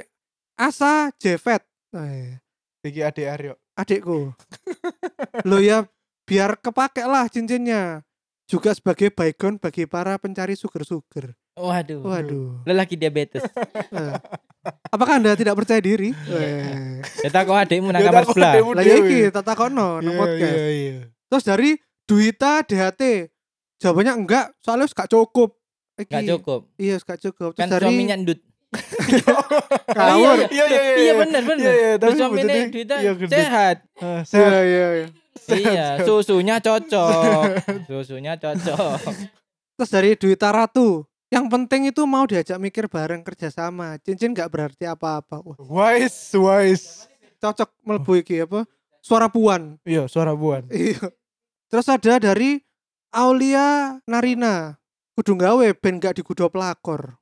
Asa Jevet. Eh, Iki adik Aryo. adikku. Lo ya biar kepake lah cincinnya. Juga sebagai baygon bagi para pencari sugar-sugar. Waduh. Waduh. Lelaki diabetes. *laughs* Eh. Apakah Anda tidak percaya diri? Eh. Ya takok adikmu nang Ya kamar sebelah. Lah ya iki tak takono nang Iya, podcast. Iya iya. Terus dari Duita DHT. Jawabannya enggak, soalnya gak cukup. Iki. Gak cukup. Iya, gak cukup. Terus Kan dari suaminya ndut. *laughs* Kawur. Iya iya Iya bener. Iya iya tapi Terus suaminya maksudnya- duitnya iya, sehat. Ah, Iya, Sehat. iya, iya. Iya, susunya cocok. *laughs* Susunya cocok. Terus dari Duita Ratu. Yang penting itu mau diajak mikir bareng kerjasama. Cincin gak berarti apa-apa. Wise wise. cocok melebu iki apa? Suara puan. Iya suara buan. Iya. Terus ada dari Aulia Narina. Kudu gawe ben gak digudo pelakor.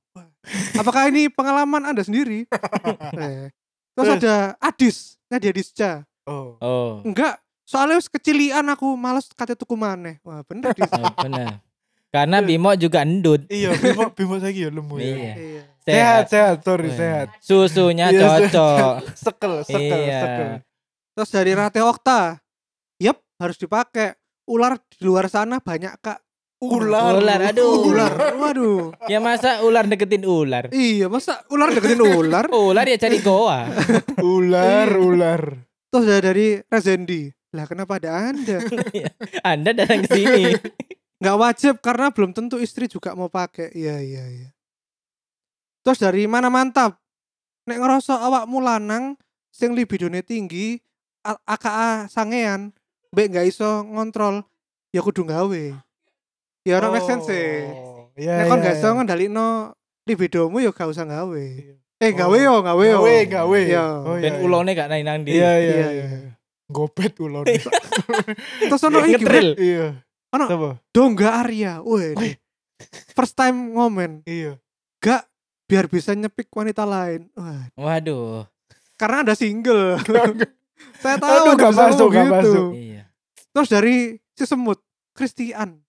Apakah ini pengalaman Anda sendiri? *laughs* Eh. Terus Terus? ada Adis, Nadia Disca. Oh. Oh. Enggak, soalnya wis kecilian aku males kate tuku maneh. Wah, bener Dis. oh, bener. Karena Bimo juga endut. Iya Bimo *laughs* Bimo saiki ya lemu ya. Iya. Iya. Sehat sehat sorry Wah. sehat. Susunya Iya, cocok. *laughs* Sekel sekel Iya. sekel. Terus dari Rate Okta. Yep, harus dipakai. Ular di luar sana banyak, Kak. Ular. Ular, aduh. Ular. Waduh. Ya masa ular deketin ular? Iya, masa ular deketin ular? *laughs* Ular ya cari goa. *laughs* Ular Iya. ular. Terus ada dari Rezendi. Lah kenapa ada Anda? *laughs* Anda datang ke sini. nggak wajib karena belum tentu istri juga mau pakai iya iya iya terus dari mana mantap nek ngerasa awakmu lanang sing libidone tinggi AKA sangean mbek nggak iso ngontrol ya kudu gawe ya ora make sense e. Oh, Iya. nek kon iya, gak iya. ngendalino libidomu ya gak usah gawe Iya. eh gawe Oh. yo gawe yo Gawe gawe. Iya. Oh, Dan iya, ulone gak nang nang. Iya iya Iya. Gopet ulon. terus ono iki. Iya. Ono. Dongga Arya weh Wih. first time ngomen Iya. gak biar bisa nyepik wanita lain wah Waduh. karena ada single. *laughs* Saya tahu Aduh, gak masuk, ngomong gak gitu. masuk. Iya. Terus dari si semut, Christian.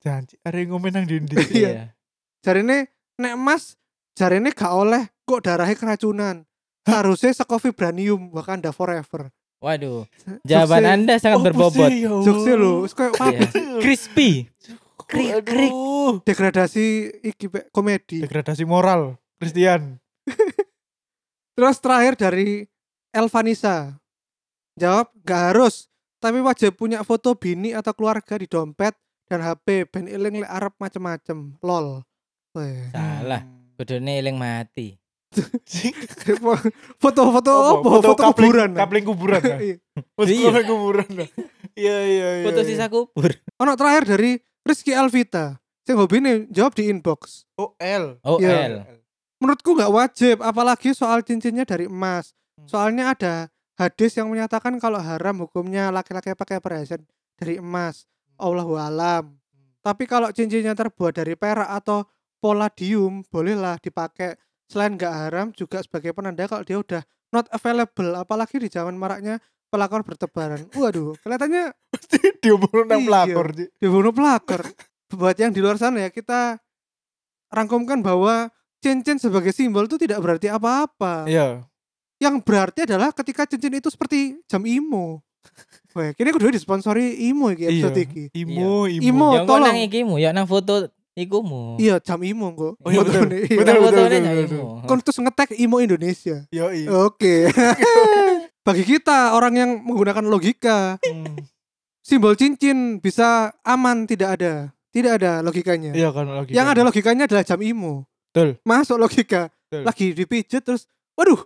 Janji ada yang ngomen nang dindi. *laughs* Iya. Jarine nek Mas jarine gak oleh kok darahnya keracunan. Harusnya seko vibranium Wakanda forever. Waduh. Jawaban Anda sangat Oh, berbobot. ya Allah. Jokesnya lho, wis kayak Iya. Crispy. Krik, krik. Degradasi iki komedi. Degradasi moral Christian. *laughs* Terus terakhir dari Elvanisa. Jawab gak harus, tapi wajib punya foto bini atau keluarga di dompet dan HP ben iling lek arep macem-macem. Lol. Weh. Salah. Kudune eling mati. Foto-foto apa? Foto, kapling- kuburan. Kapling kuburan. nah. *laughs* Iya. Foto Iya. kapling kuburan. nah. Iya iya iya. Foto iya. sisa kubur. Ono terakhir dari Rizky Alvita. Sing hobi nih jawab di inbox. Oh L. Oh. L. Menurutku nggak wajib, apalagi soal cincinnya dari emas. Hmm. Soalnya ada hadis yang menyatakan kalau haram hukumnya laki-laki pakai perhiasan dari emas. Allahu alam. Tapi kalau cincinnya terbuat dari perak atau palladium, bolehlah dipakai. Selain nggak haram juga sebagai penanda kalau dia udah not available, apalagi di zaman maraknya pelakor bertebaran. Waduh, kelihatannya *laughs* Dia baru nang Iya. pelakor. Dibunuh pelakor. Buat yang di luar sana ya kita rangkumkan bahwa cincin sebagai simbol itu tidak berarti apa-apa. Iya. Yang berarti adalah ketika cincin itu seperti jam imo. Wah, kini kudu disponsori imo iki Iya. episode iki. Imo, imo. Imo. Ya engko tolong. nang ikimu, ya nang foto ikumu. Iya, jam imo kok. Oh iya, betul. Iya. Betul, betul, betul, nyak betul. imu. Kon terus ngetek imo Indonesia. Yoi. Oke. *laughs* Bagi kita orang yang menggunakan logika, Hmm. simbol cincin bisa aman tidak ada. Tidak ada logikanya. Iya kan lagi. Yang ada logikanya adalah jam imo. Betul. Masuk logika. Betul. Lagi dipijet terus, waduh,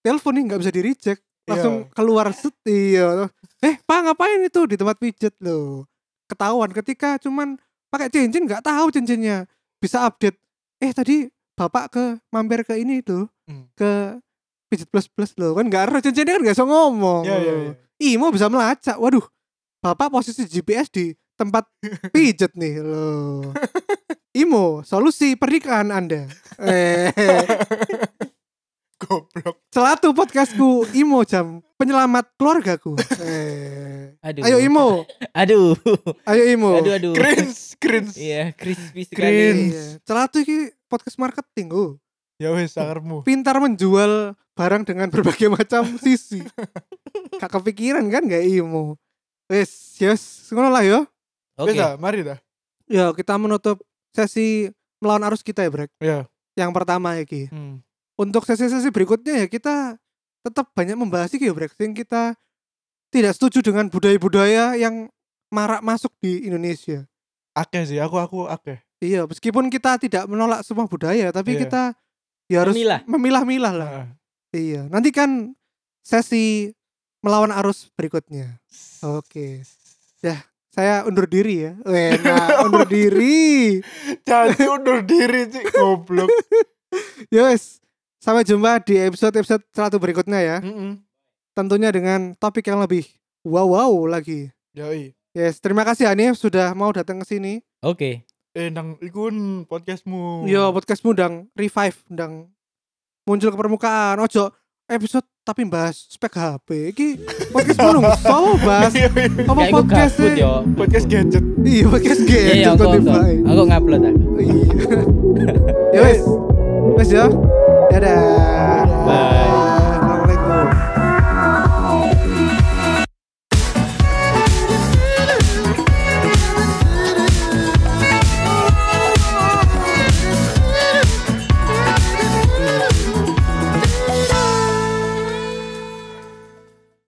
telepon nih nggak bisa di reject. Langsung Iya. keluar set iya. Eh, Pak ngapain itu di tempat pijet loh? Ketahuan ketika cuman pakai cincin nggak tahu cincinnya. Bisa update. Eh tadi Bapak ke mampir ke ini tuh, Hmm. ke pijet plus plus loh. Kan nggak ada cincinnya kan nggak bisa ngomong. Iya iya. loh. iya. Imo bisa melacak. Waduh, Bapak posisi GPS di tempat *laughs* pijet nih loh. *laughs* Imo, solusi pernikahan Anda. Eh, *laughs* Goblok. celatu podcastku Imo jam penyelamat keluargaku. Eh. Aduh. Ayo Imo, Aduh. ayo Imo. Aduh aduh. Cringe, cringe. Iya, crispy sekali. Cringe. Iya. Celatu iki podcast marketing oh. Ya wis sangarmu. Pintar menjual barang dengan berbagai macam sisi. *laughs* Gak kepikiran kan gak Imo. Wes, yes, ngono lah yo. Oke. Wis ah, mari dah. Ya, kita menutup sesi melawan arus kita ya, Brek. Ya. Yang pertama iki. Hmm. Untuk sesi-sesi berikutnya ya kita tetap banyak membahas iki ya, Brek. Sing kita tidak setuju dengan budaya-budaya yang marak masuk di Indonesia. Akeh sih, aku aku akeh. Iya, meskipun kita tidak menolak semua budaya, tapi Iya. kita ya harus Memilah. memilah-milah lah. Nah, Iya, nanti kan sesi melawan arus berikutnya. Oke. Ya, saya undur diri ya. Wena, *laughs* undur diri. Jadi undur diri sih goblok. *laughs* Yes. Sampai jumpa di episode-episode satu berikutnya ya. Heeh. Tentunya dengan topik yang lebih wow-wow lagi. Yoi. Yes, terima kasih Hanif sudah mau datang ke sini. Oke. Eh nang iku podcastmu. Yo, podcastmu ndang revive, ndang muncul ke permukaan. Ojo episode tapi bahas spek HP. Iki podcast belum *laughs* so bahas Iya, iya. apa gue podcast yo. Podcast gadget. Iya, podcast Iya, game iya, aku ngupload aku. Iya. *laughs* Ya wes. Wes ya. Dadah. Bye.